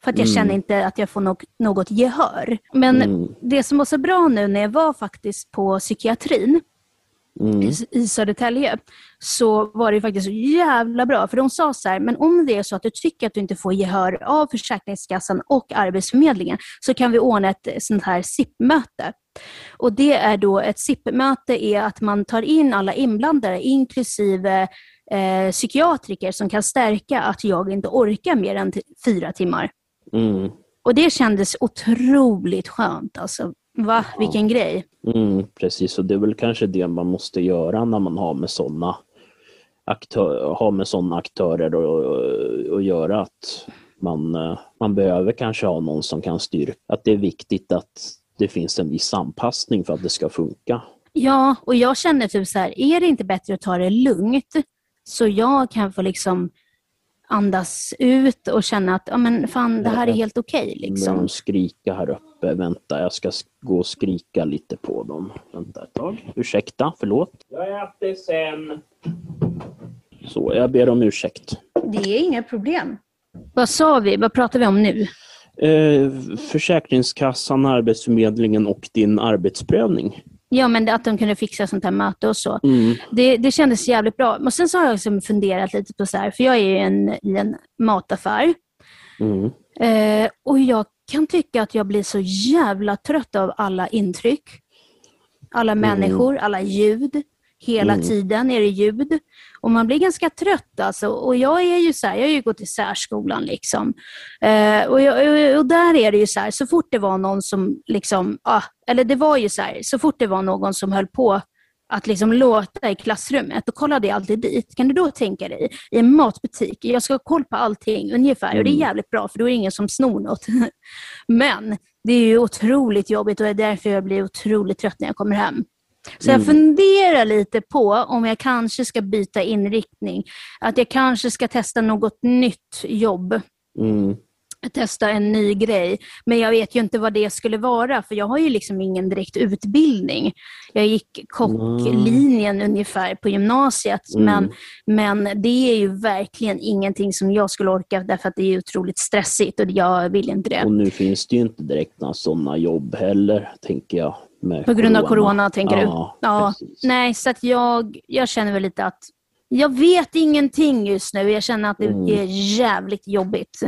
För att jag mm. känner inte att jag får no något gehör. Men mm. det som var så bra nu när jag var faktiskt på psykiatrin mm. i, i Södertälje, så var det faktiskt så jävla bra. För de sa så här, men om det är så att du tycker att du inte får gehör av Försäkringskassan och Arbetsförmedlingen, så kan vi ordna ett sånt här SIP-möte. Och det är då ett SIP-möte är att man tar in alla inblandade, inklusive eh, psykiatriker som kan stärka att jag inte orkar mer än fyra timmar. Mm. Och det kändes otroligt skönt. Alltså, va, ja. vilken grej. Mm, precis, och det är väl kanske det man måste göra när man har med sådana aktör, har med sådana aktörer att göra. Att man, eh, man behöver kanske ha någon som kan styrka att det är viktigt att det finns en viss anpassning för att det ska funka. Ja, och jag känner typ så här, är det inte bättre att ta det lugnt så jag kan få liksom andas ut och känna att ja, men fan, det här är helt okej. Okay, liksom. De skrika här uppe. Vänta, jag ska gå och skrika lite på dem. Vänta ett tag. Ursäkta, förlåt. Jag äter sen. Så, jag ber om ursäkt. Det är inga problem. Vad sa vi? Vad pratar vi om nu? Eh, Försäkringskassan, Arbetsförmedlingen och din arbetsprövning. Ja, men att de kunde fixa sånt här möte och så. Mm. Det, det kändes jävligt bra. Och Sen så har jag liksom funderat lite på så här, för jag är ju en, i en mataffär. Mm. Eh, och jag kan tycka att jag blir så jävla trött av alla intryck. Alla mm. människor, alla ljud. Hela mm. tiden är det ljud. Och man blir ganska trött alltså. Och jag är ju så här, jag har ju gått i särskolan liksom. Eh, och, jag, och, där är det ju så här, så fort det var någon som liksom, ah, eller det var ju så här, så fort det var någon som höll på att liksom låta i klassrummet, då kollade jag alltid dit. Kan du då tänka dig, i en matbutik, jag ska ha koll på allting ungefär mm. och det är mm. jävligt bra för då är det ingen som snor något. Men det är ju otroligt jobbigt och det är därför jag blir otroligt trött när jag kommer hem. Så jag mm. funderar lite på om jag kanske ska byta inriktning. Att jag kanske ska testa något nytt jobb. Mm. Testa en ny grej. Men jag vet ju inte vad det skulle vara, för jag har ju liksom ingen direkt utbildning. Jag gick kocklinjen mm. ungefär på gymnasiet, mm. men, men det är ju verkligen ingenting som jag skulle orka, därför att det är otroligt stressigt och jag vill inte det. Och nu finns det ju inte direkt några sådana jobb heller, tänker jag. På grund av corona, tänker ja, du? Ja, nej, så att jag, jag känner väl lite att jag vet ingenting just nu. Jag känner att det mm. är jävligt jobbigt.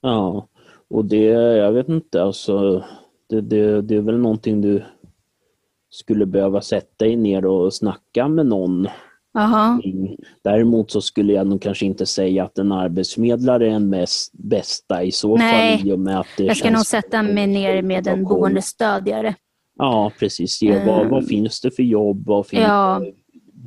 Ja, och det, jag vet inte, alltså det, det, det är väl någonting du skulle behöva sätta dig ner och snacka med någon Aha. Däremot så skulle jag nog kanske inte säga att en arbetsförmedlare är den mest, bästa i så Nej, fall. I och med att det jag ska nog sätta mig ner med en boendestödjare. Ja, precis. Ja, vad, vad, finns det för jobb? Vad, finns, ja.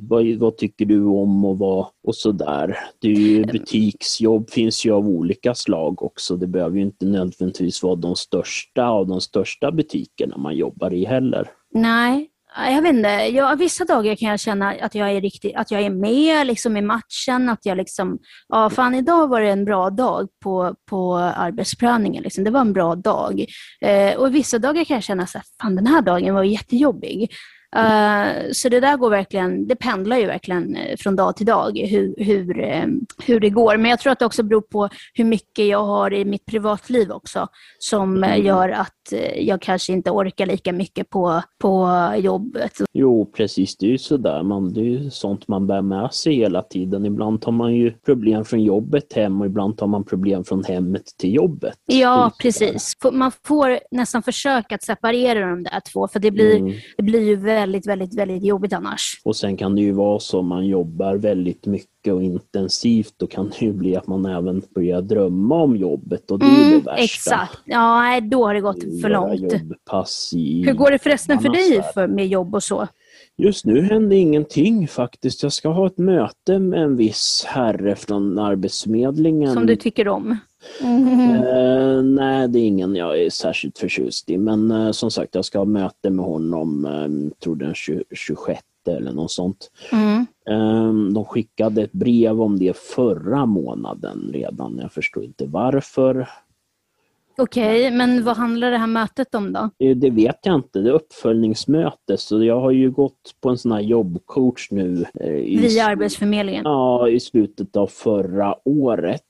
vad, vad, tycker du om och, vad, och sådär. Det är ju, butiksjobb finns ju av olika slag också. Det behöver ju inte nödvändigtvis vara de största av de största butikerna man jobbar i heller. Nej, jag vet inte, jag, vissa dagar kan jag känna att jag är, riktigt, att jag är med liksom, i matchen. Att jag liksom, ja fan idag var det en bra dag på, på arbetsprövningen. Liksom. Det var en bra dag. Eh, och vissa dagar kan jag känna att fan den här dagen var jättejobbig. Uh, så det där går verkligen, det pendlar ju verkligen eh, från dag till dag hur, hur, uh, hur det går. Men jag tror att det också beror på hur mycket jag har i mitt privatliv också som mm. gör att jag kanske inte orkar lika mycket på, på jobbet. Jo, precis. Det är ju sådär. Man, det är ju sånt man bär med sig hela tiden. Ibland tar man ju problem från jobbet hem och ibland tar man problem från hemmet till jobbet. Ja, precis. Man får nästan försöka att separera de där två för det blir, mm. det blir ju väldigt väldigt, väldigt, väldigt jobbigt annars. Och sen kan det ju vara så om man jobbar väldigt mycket och intensivt, då kan det ju bli att man även börjar drömma om jobbet och det är mm, det värsta. Exakt, ja då har det gått för långt. Jobbpass i Hur går det förresten för dig för, med jobb och så? Just nu händer ingenting faktiskt. Jag ska ha ett möte med en viss herre från Arbetsförmedlingen. Som du tycker om? Mm. Uh, nej, det är ingen jag är särskilt förtjust i. Men uh, som sagt, jag ska ha möte med honom, um, tror den 26 eller något sånt. Mm. Um, de skickade ett brev om det förra månaden redan. Jag förstår inte varför. Okej, okay, men vad handlar det här mötet om då? Det vet jag inte. Det är uppföljningsmöte. Så jag har ju gått på en sån här jobbcoach nu. Via Arbetsförmedlingen? Ja, i slutet av förra året.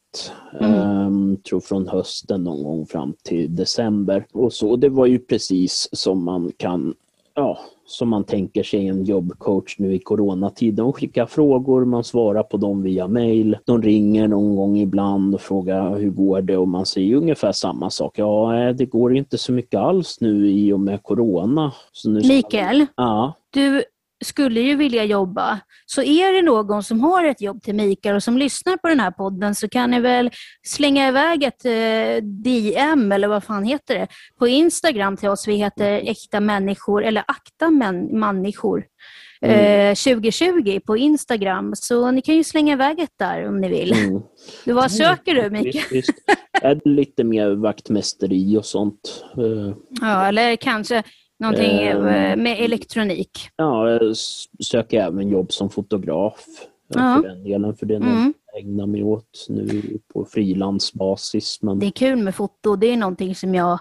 Mm. Um, tror från hösten någon gång fram till december. Och så, det var ju precis som man kan, ja, som man tänker sig en jobbcoach nu i coronatid. De skickar frågor, man svarar på dem via mail. De ringer någon gång ibland och frågar hur går det och man säger ungefär samma sak. Ja, det går inte så mycket alls nu i och med corona. Mikael, ja. du skulle ju vilja jobba. Så är det någon som har ett jobb till Mikael och som lyssnar på den här podden så kan ni väl slänga iväg ett eh, DM, eller vad fan heter det, på Instagram till oss. Vi heter Äkta människor, eller Akta män, människor. Mm. Eh, 2020 på Instagram. Så ni kan ju slänga iväg ett där om ni vill. Mm. Du, vad söker du Mikael? Visst, visst. Lite mer vaktmästeri och sånt. Eh. Ja, eller kanske Någonting eh, med elektronik? Ja, jag söker även jobb som fotograf. Ja. För den delen, för det är något mm. jag ägnar mig åt nu på frilansbasis. Men... Det är kul med foto. Det är någonting som jag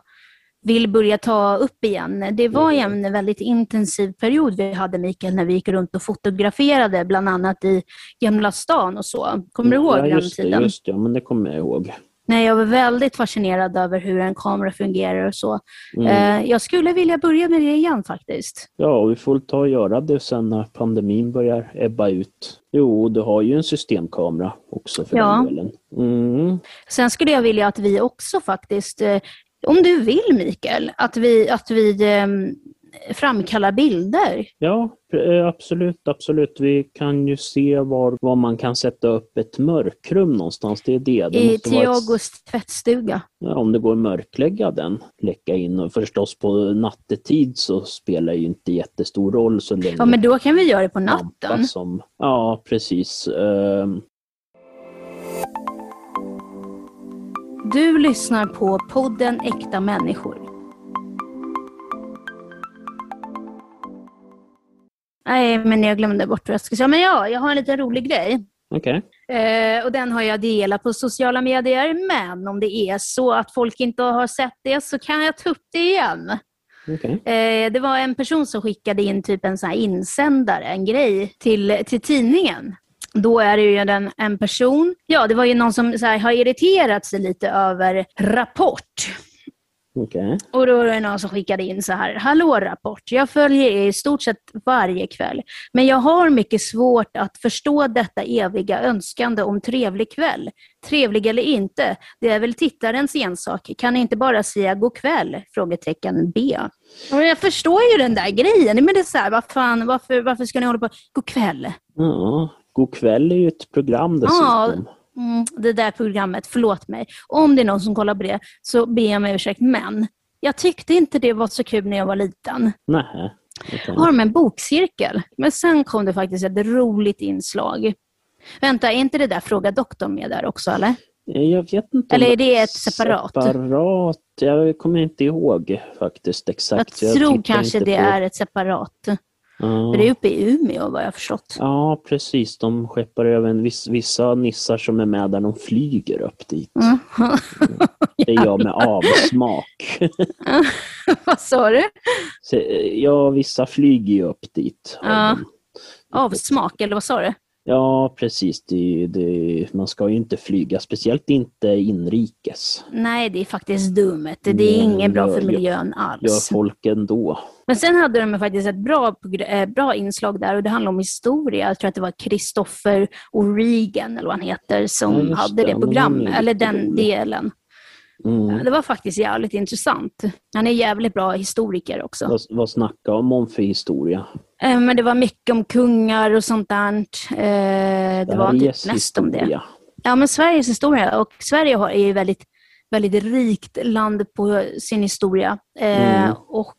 vill börja ta upp igen. Det var mm. en väldigt intensiv period vi hade Mikael när vi gick runt och fotograferade bland annat i Gamla stan och så. Kommer du ihåg ja, den tiden? Det, just det, ja, men det kommer jag ihåg. Nej, jag var väldigt fascinerad över hur en kamera fungerar och så. Mm. Eh, jag skulle vilja börja med det igen faktiskt. Ja, vi får ta och göra det sen när pandemin börjar ebba ut. Jo, du har ju en systemkamera också för ja. den delen. Mm. Sen skulle jag vilja att vi också faktiskt, eh, om du vill Mikael, att vi, att vi ehm, framkalla bilder. Ja, eh, absolut, absolut. Vi kan ju se var, var man kan sätta upp ett mörkrum någonstans. Det är det. det I Tiagos ett... tvättstuga. Ja, om det går att mörklägga den, lägga in. Och förstås på nattetid så spelar ju inte jättestor roll så länge... Ja, men då kan vi göra det på natten. Som, ja, precis. Uh... Du lyssnar på podden Äkta människor. Nej, men jag glömde bort vad jag skulle säga. Men ja, jag har en liten rolig grej. Okay. Eh, och den har jag delat på sociala medier. Men om det är så att folk inte har sett det så kan jag ta upp det igen. Okay. Eh, det var en person som skickade in typ en sån insändare, en grej, till, till tidningen. Då är det ju en, en person, ja det var ju någon som här, har irriterat sig lite över Rapport. Okay. Och då var det någon som skickade in så här, hallå Rapport, jag följer er i stort sett varje kväll, men jag har mycket svårt att förstå detta eviga önskande om trevlig kväll. Trevlig eller inte, det är väl tittarens ensak. Kan ni inte bara säga god kväll? Frågetecken B. Och jag förstår ju den där grejen, men det är så här, vad fan, varför, varför ska ni hålla på, god kväll? Ja, god kväll är ju ett program dessutom. Ja. Mm, det där programmet, förlåt mig. Om det är någon som kollar på det så ber jag om ursäkt. Men jag tyckte inte det var så kul när jag var liten. Nej. Okay. Har de en bokcirkel? Men sen kom det faktiskt ett roligt inslag. Vänta, är inte det där Fråga doktorn med där också eller? Jag vet inte. Eller är det ett separat? Separat? Jag kommer inte ihåg faktiskt exakt. Jag, jag tror kanske det på... är ett separat. Ja. Det är uppe i Umeå vad jag förstått. Ja, precis. De skeppar även viss, vissa nissar som är med där de flyger upp dit. Mm. Det är jag med avsmak. vad sa du? Så, ja, vissa flyger ju upp dit. Ja. Avsmak, eller vad sa du? Ja, precis. Det, det, man ska ju inte flyga, speciellt inte inrikes. Nej, det är faktiskt dumt. Det är inget bra för miljön alls. Gör folk ändå. Men sen hade de faktiskt ett bra, eh, bra inslag där och det handlar om historia. Jag tror att det var Christopher O'Regan, eller vad han heter, som ja, hade det, det programmet, eller den delen. Mm. Det var faktiskt jävligt intressant. Han är jävligt bra historiker också. Vad, vad snackar de om för historia? Eh, men det var mycket om kungar och sånt där. Eh, det var typ mest om det. Ja, men Sveriges historia. Och Sverige är ju väldigt, väldigt rikt land på sin historia. Eh, mm. Och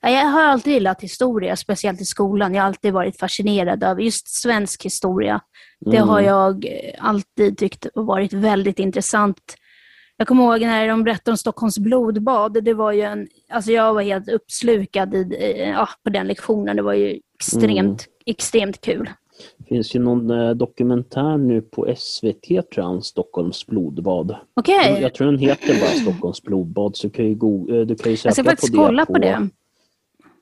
jag har alltid gillat historia, speciellt i skolan. Jag har alltid varit fascinerad av just svensk historia. Det mm. har jag alltid tyckt varit väldigt intressant jag kommer ihåg när de berättade om Stockholms blodbad. Det var ju en, alltså jag var helt uppslukad i, ja, på den lektionen. Det var ju extremt, mm. extremt kul. Det finns ju någon eh, dokumentär nu på SVT, tror jag, Stockholms blodbad. Okay. Jag tror den heter bara Stockholms blodbad, så kan ju go, eh, du kan ju söka jag ska faktiskt på kolla det på,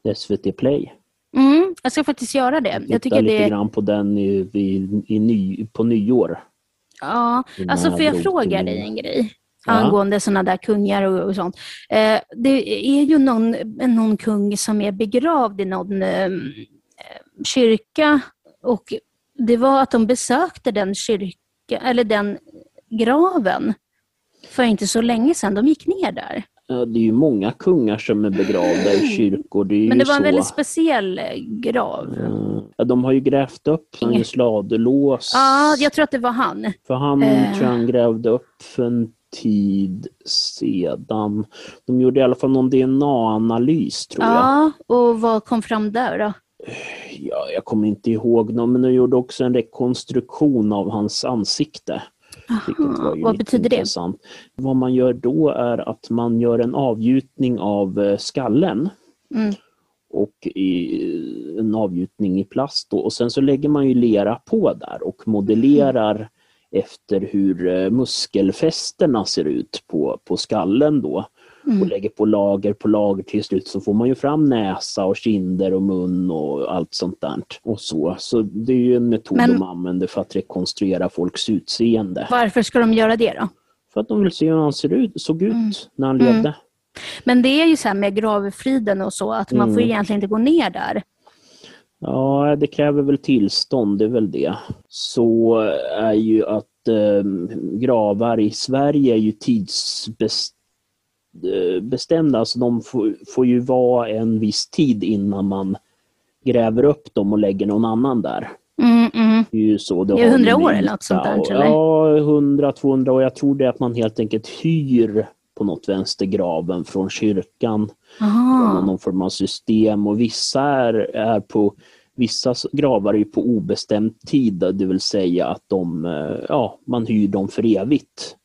det. SVT Play. Mm, jag ska faktiskt göra det. Jag, jag tycker lite det... grann på den i, i, i ny, på nyår. Ja, alltså får jag fråga dig en grej? Ja. angående sådana där kungar och, och sånt. Eh, det är ju någon, någon kung som är begravd i någon eh, kyrka och det var att de besökte den kyrka, eller den graven för inte så länge sedan. De gick ner där. Ja, det är ju många kungar som är begravda i kyrkor. Det Men det var en så... väldigt speciell eh, grav. Ja, de har ju grävt upp Magnus Ladulås. Ja, jag tror att det var han. För han eh... tror han grävde upp för en tid sedan. De gjorde i alla fall någon DNA-analys tror jag. Ja, och vad kom fram där då? Ja, jag kommer inte ihåg någon, men de gjorde också en rekonstruktion av hans ansikte. Aha, vad betyder intressant. det? Vad man gör då är att man gör en avgjutning av eh, skallen. Mm. Och en avgjutning i plast då. och sen så lägger man ju lera på där och modellerar efter hur eh, muskelfästena ser ut på, på skallen då. Mm. Och lägger på lager på lager till slut så får man ju fram näsa och kinder och mun och allt sånt där. Och så. så det är ju en metod Men... de använder för att rekonstruera folks utseende. Varför ska de göra det då? För att de vill se hur han ser ut, såg ut mm. när han levde. Mm. Men det är ju så här med gravfriden och så att man får mm. egentligen inte gå ner där. Ja, det kräver väl tillstånd, det är väl det. Så är ju att eh, gravar i Sverige är ju tidsbestämda, alltså de får, får ju vara en viss tid innan man gräver upp dem och lägger någon annan där. Mm, mm. Det är ju så. Det är hundra år eller något sånt där? Eller? Ja, 100-200 år. Jag tror det är att man helt enkelt hyr på något vänster graven från kyrkan. Aha. Någon form av system och vissa är, är på Vissa gravar är på obestämd tid, det vill säga att de, eh, ja, man hyr dem för evigt.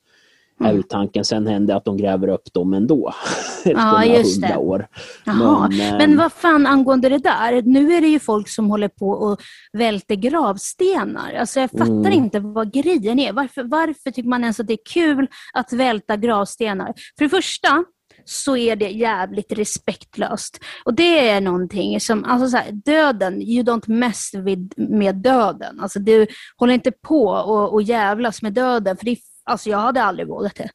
Mm. Är tanken. Sen händer att de gräver upp dem ändå. ja, just det. år. Men, Men vad fan angående det där, nu är det ju folk som håller på och välter gravstenar. Alltså jag fattar mm. inte vad grejen är. Varför, varför tycker man ens att det är kul att välta gravstenar? För det första, så är det jävligt respektlöst. Och det är någonting som, alltså så här, döden, you don't mess with, med döden. Alltså du håller inte på och, och jävlas med döden, för det, alltså jag hade aldrig vågat det.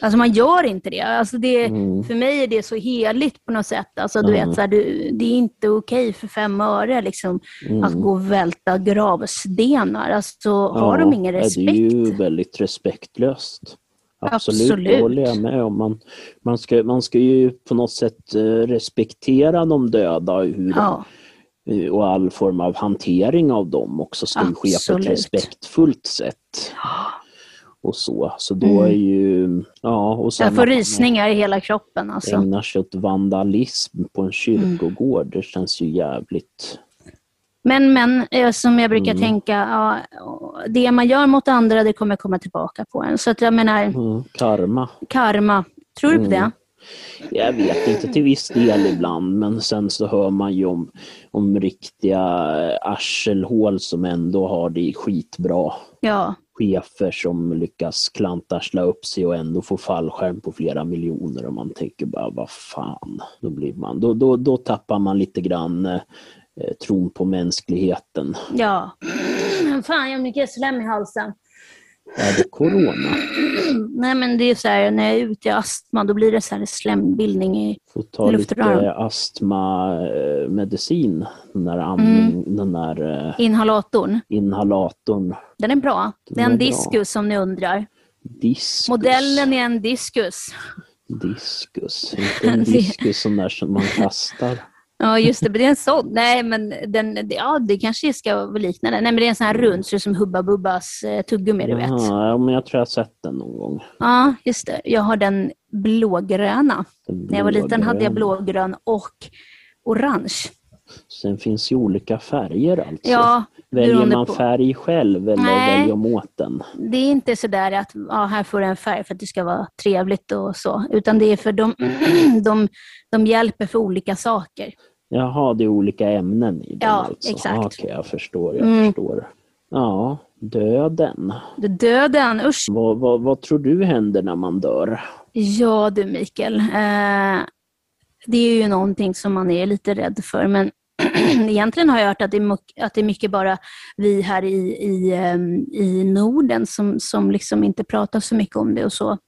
Alltså man gör inte det. Alltså det mm. För mig är det så heligt på något sätt. Alltså du mm. vet, så här, du, det är inte okej för fem öre liksom, mm. att gå och välta gravstenar. Alltså, ja, har de ingen respekt? Det är ju väldigt respektlöst. Absolut, Absolut. det håller jag med om. Man, man, ska, man ska ju på något sätt eh, respektera de döda hur, ja. Eh, och all form av hantering av dem också ska Absolut. ske på ett respektfullt sätt. Och så, så då mm. är ju... Ja, och jag får rysningar i hela kroppen. Alltså. Ägnar sig åt vandalism på en kyrkogård, mm. det känns ju jävligt men, men eh, som jag brukar mm. tänka, ja, det man gör mot andra det kommer komma tillbaka på en. Så att jag menar... Mm. Karma. Karma. Tror du på det? Mm. Jag vet inte, till viss del ibland, men sen så hör man ju om, om riktiga arselhål som ändå har det skitbra. Ja. Chefer som lyckas klantarsla upp sig och ändå få fallskärm på flera miljoner och man tänker bara, vad fan. Då, blir man, då, då, då tappar man lite grann eh, tron på mänskligheten. Ja. Fan, jag har mycket slem i halsen. Är det corona? Nej men det är så här, när jag är ute i astma då blir det så här slembildning i Får ta lite astmamedicin. Den där, andning, mm. den där eh, inhalatorn. inhalatorn. Den är bra. Den det är en diskus om ni undrar. Diskus. Modellen är en diskus. Diskus, inte en diskus som där som man kastar. Ja, just det. Men det är en sån. Nej, men den, ja, det kanske ska vara liknande. Nej, men det är en sån här rund, så som Hubba Bubbas eh, tuggummi, du vet. Ja, men jag tror jag har sett den någon gång. Ja, just det. Jag har den blågröna. Den När jag var liten hade jag blågrön och orange. Sen finns ju olika färger alltså. Ja, Väljer man på. färg själv eller Nej, väljer man den? Det är inte sådär att ja, här får du en färg för att det ska vara trevligt och så. Utan det är för de, de, de hjälper för olika saker. Jaha, det är olika ämnen i den ja, alltså? exakt. Okej, okay, jag förstår. Jag mm. förstår. Ja, döden. Döden, usch. Vad, vad, vad, tror du händer när man dör? Ja du Mikael, eh, det är ju någonting som man är lite rädd för, men egentligen har jag hört att det är, att det är mycket bara vi här i, i, ehm, i Norden som, som liksom inte pratar så mycket om det och så.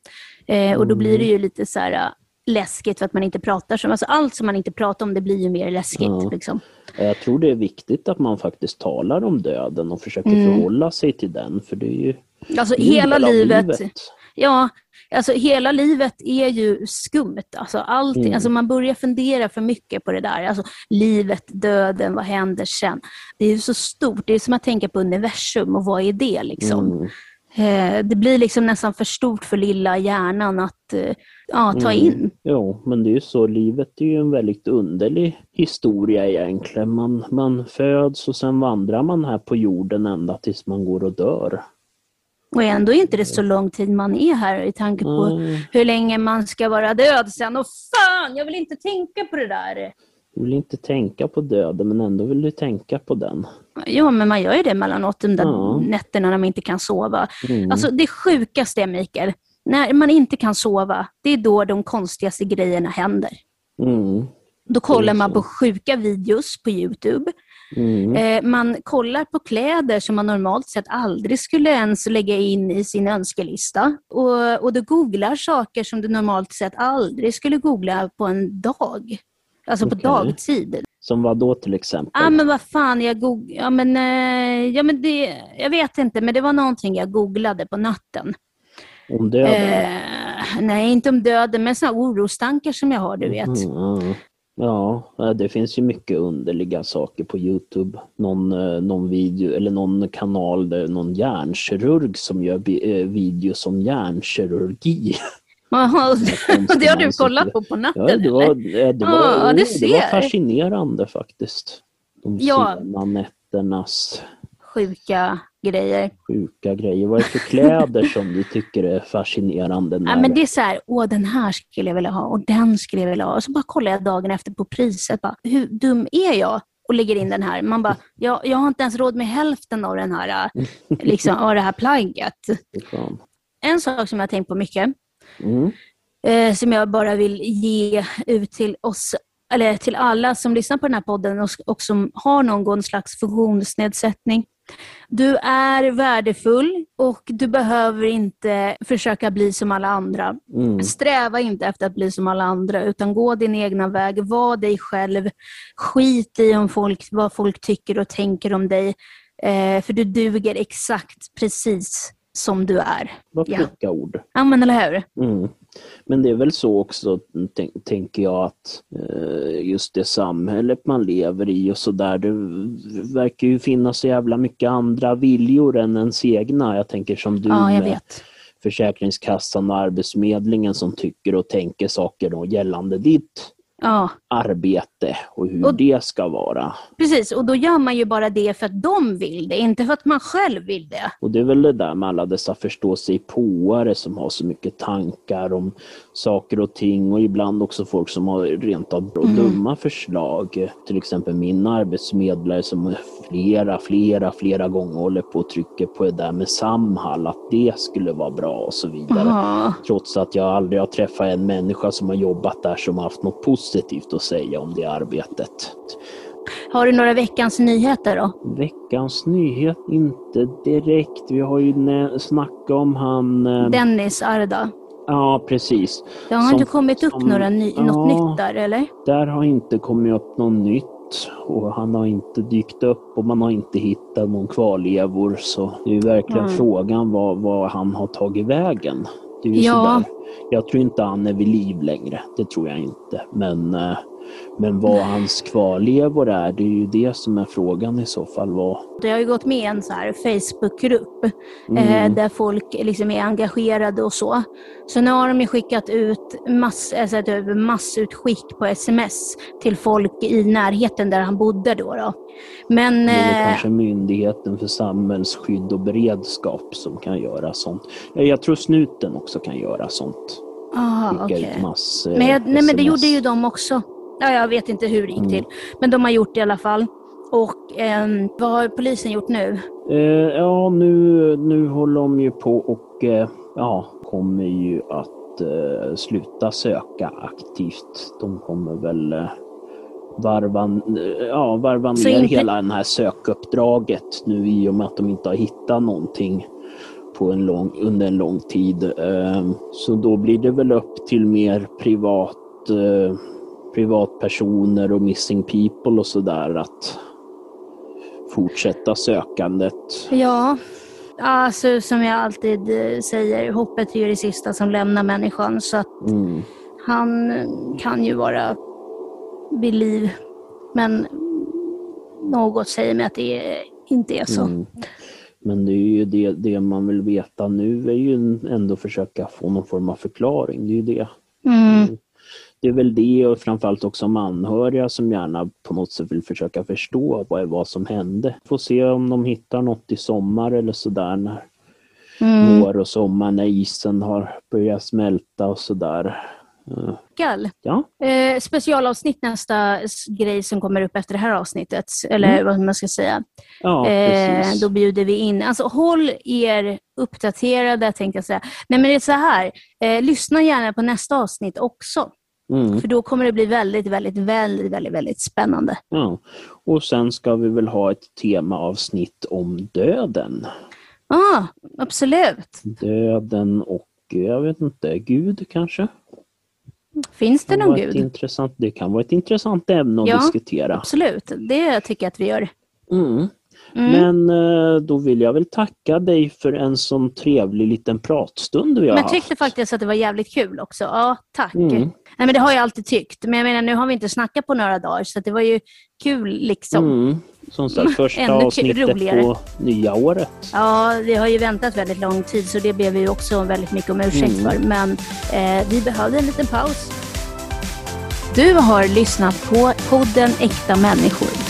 Eh, och då blir det mm. ju lite så här, läskigt för att man inte pratar så. Alltså allt som man inte pratar om det blir ju mer läskigt. Ja. Liksom. Jag tror det är viktigt att man faktiskt talar om döden och försöker mm. förhålla sig till den. För det är ju alltså, hela livet, livet. Ja, alltså hela livet är ju skumt. Alltså, allting, mm. alltså man börjar fundera för mycket på det där. Alltså, livet, döden, vad händer sen? Det är ju så stort. Det är som att tänka på universum och vad är det liksom? Mm. Eh, det blir liksom nästan för stort för lilla hjärnan att eh, ja, ta mm. in. Jo, men det är ju så, livet är ju en väldigt underlig historia egentligen. Man, man föds och sen vandrar man här på jorden ända tills man går och dör. Och ändå är inte det så lång tid man är här i tanke på mm. hur länge man ska vara död sen. Och fan, jag vill inte tänka på det där. Du vill inte tänka på döden men ändå vill du tänka på den. Ja, men man gör ju det emellanåt de där ja. nätterna när man inte kan sova. Mm. Alltså det sjukaste är, Mikael, när man inte kan sova, det är då de konstigaste grejerna händer. Mm. Då kollar man på sjuka videos på Youtube. Mm. Eh, man kollar på kläder som man normalt sett aldrig skulle ens lägga in i sin önskelista. Och, och du googlar saker som du normalt sett aldrig skulle googla på en dag. Alltså okay. på dagtid. Som vad då till exempel? Ja ah, men vad fan, jag goog... ja, men, eh, ja, men det... jag vet inte, men det var någonting jag googlade på natten. Om döden? Eh, nej, inte om döden, men sådana orostankar som jag har, du vet. Mm, mm. Ja, det finns ju mycket underliga saker på Youtube. Någon, eh, någon video eller någon kanal, där någon hjärnkirurg som gör eh, videos om hjärnkirurgi. det har du kollat på på natten? Ja, det var, det var, ja, det, det var fascinerande faktiskt. De ja. sena nätternas sjuka grejer. Sjuka grejer. Vad är det för kläder som du tycker är fascinerande? När... Ja, men det är så här, åh den här skulle jag vilja ha och den skulle jag vilja ha. Och så bara kollar jag dagen efter på priset. Bara, hur dum är jag? och lägger in den här. Man bara, jag, jag har inte ens råd med hälften av, den här, liksom, av det här plagget. En sak som jag har tänkt på mycket, mm. eh, som jag bara vill ge ut till oss, eller till alla som lyssnar på den här podden och, och som har någon slags funktionsnedsättning. Du är värdefull och du behöver inte försöka bli som alla andra. Mm. Sträva inte efter att bli som alla andra, utan gå din egna väg. Var dig själv. Skit i om folk, vad folk tycker och tänker om dig. Eh, för du duger exakt precis som du är. Vad kloka ja. ord. Ja, men eller hur? Mm. Men det är väl så också, tänker jag, att eh, just det samhället man lever i och sådär, det verkar ju finnas så jävla mycket andra viljor än ens egna. Jag tänker som du ja, med Försäkringskassan och Arbetsförmedlingen som tycker och tänker saker då gällande ditt ja. arbete och hur och, det ska vara. Precis, och då gör man ju bara det för att de vill det, inte för att man själv vill det. Och det är väl det där med alla dessa förståsigpåare som har så mycket tankar om saker och ting och ibland också folk som har rent av mm. dumma förslag. Till exempel min arbetsmedlare som flera, flera, flera gånger håller på och trycker på det där med Samhall, att det skulle vara bra och så vidare. Aha. Trots att jag aldrig har träffat en människa som har jobbat där som har haft något positivt att säga om det arbetet. Har du några veckans nyheter då? Veckans nyhet? Inte direkt. Vi har ju snackat om han... Eh... Dennis Arda. Ja, precis. Det har som, inte kommit upp som, några ny, ja, något nytt där, eller? Där har inte kommit upp något nytt och han har inte dykt upp och man har inte hittat någon kvarlevor så det är verkligen mm. frågan vad, vad han har tagit vägen. Det är ja. Sådär. Jag tror inte han är vid liv längre, det tror jag inte. Men eh, men vad hans kvarlevor är, det är ju det som är frågan i så fall. Vad... Det har ju gått med en så här Facebookgrupp mm. eh, där folk liksom är engagerade och så. Så nu har de ju skickat ut mass, alltså ett massutskick på sms till folk i närheten där han bodde då. då. Men, det är eh, kanske Myndigheten för samhällsskydd och beredskap som kan göra sånt. Jag tror snuten också kan göra sånt. Aha, okay. mass, men, jag, nej, men det gjorde ju de också. Ja, jag vet inte hur det gick till. Men de har gjort det i alla fall. Och eh, vad har polisen gjort nu? Eh, ja, nu, nu håller de ju på och eh, ja, kommer ju att eh, sluta söka aktivt. De kommer väl eh, varva, ja, varva ner inte... hela det här sökuppdraget nu i och med att de inte har hittat någonting på en lång, under en lång tid. Eh, så då blir det väl upp till mer privat eh, privatpersoner och missing people och sådär att fortsätta sökandet. Ja, alltså som jag alltid eh, säger, hoppet är ju det sista som lämnar människan så att mm. han kan ju vara vid liv. Men något säger mig att det inte är så. Mm. Men det är ju det, det man vill veta nu är ju ändå försöka få någon form av förklaring. Det är ju det. Mm det är väl det och framförallt också om anhöriga som gärna på något sätt vill försöka förstå vad, vad som hände. Får se om de hittar något i sommar eller sådär när mm. vår och sommar när isen har börjat smälta och sådär. Gall. Ja. Eh, specialavsnitt nästa grej som kommer upp efter det här avsnittet, eller mm. vad man ska säga. Ja, eh, då bjuder vi in, alltså håll er uppdaterade tänkte jag säga. Nej men det är så här, eh, lyssna gärna på nästa avsnitt också. Mm. För då kommer det bli väldigt, väldigt, väldigt, väldigt, väldigt spännande. Ja. Och sen ska vi väl ha ett temaavsnitt om döden. Ja, ah, absolut. Döden och, jag vet inte, Gud kanske? Finns det, det någon Gud? Intressant, det kan vara ett intressant ämne att ja, diskutera. absolut. Det tycker jag att vi gör. Mm. Mm. Men eh, då vill jag väl tacka dig för en sån trevlig liten pratstund vi har Men jag tyckte haft. faktiskt att det var jävligt kul också. Ja, tack. Mm. Nej, men det har jag alltid tyckt. Men jag menar, nu har vi inte snackat på några dagar så det var ju kul liksom. Mm. Som sagt, första avsnittet roligare. på nya året. Ja, vi har ju väntat väldigt lång tid så det ber vi också väldigt mycket om ursäkt mm. för. Men eh, vi behövde en liten paus. Du har lyssnat på podden Äkta människor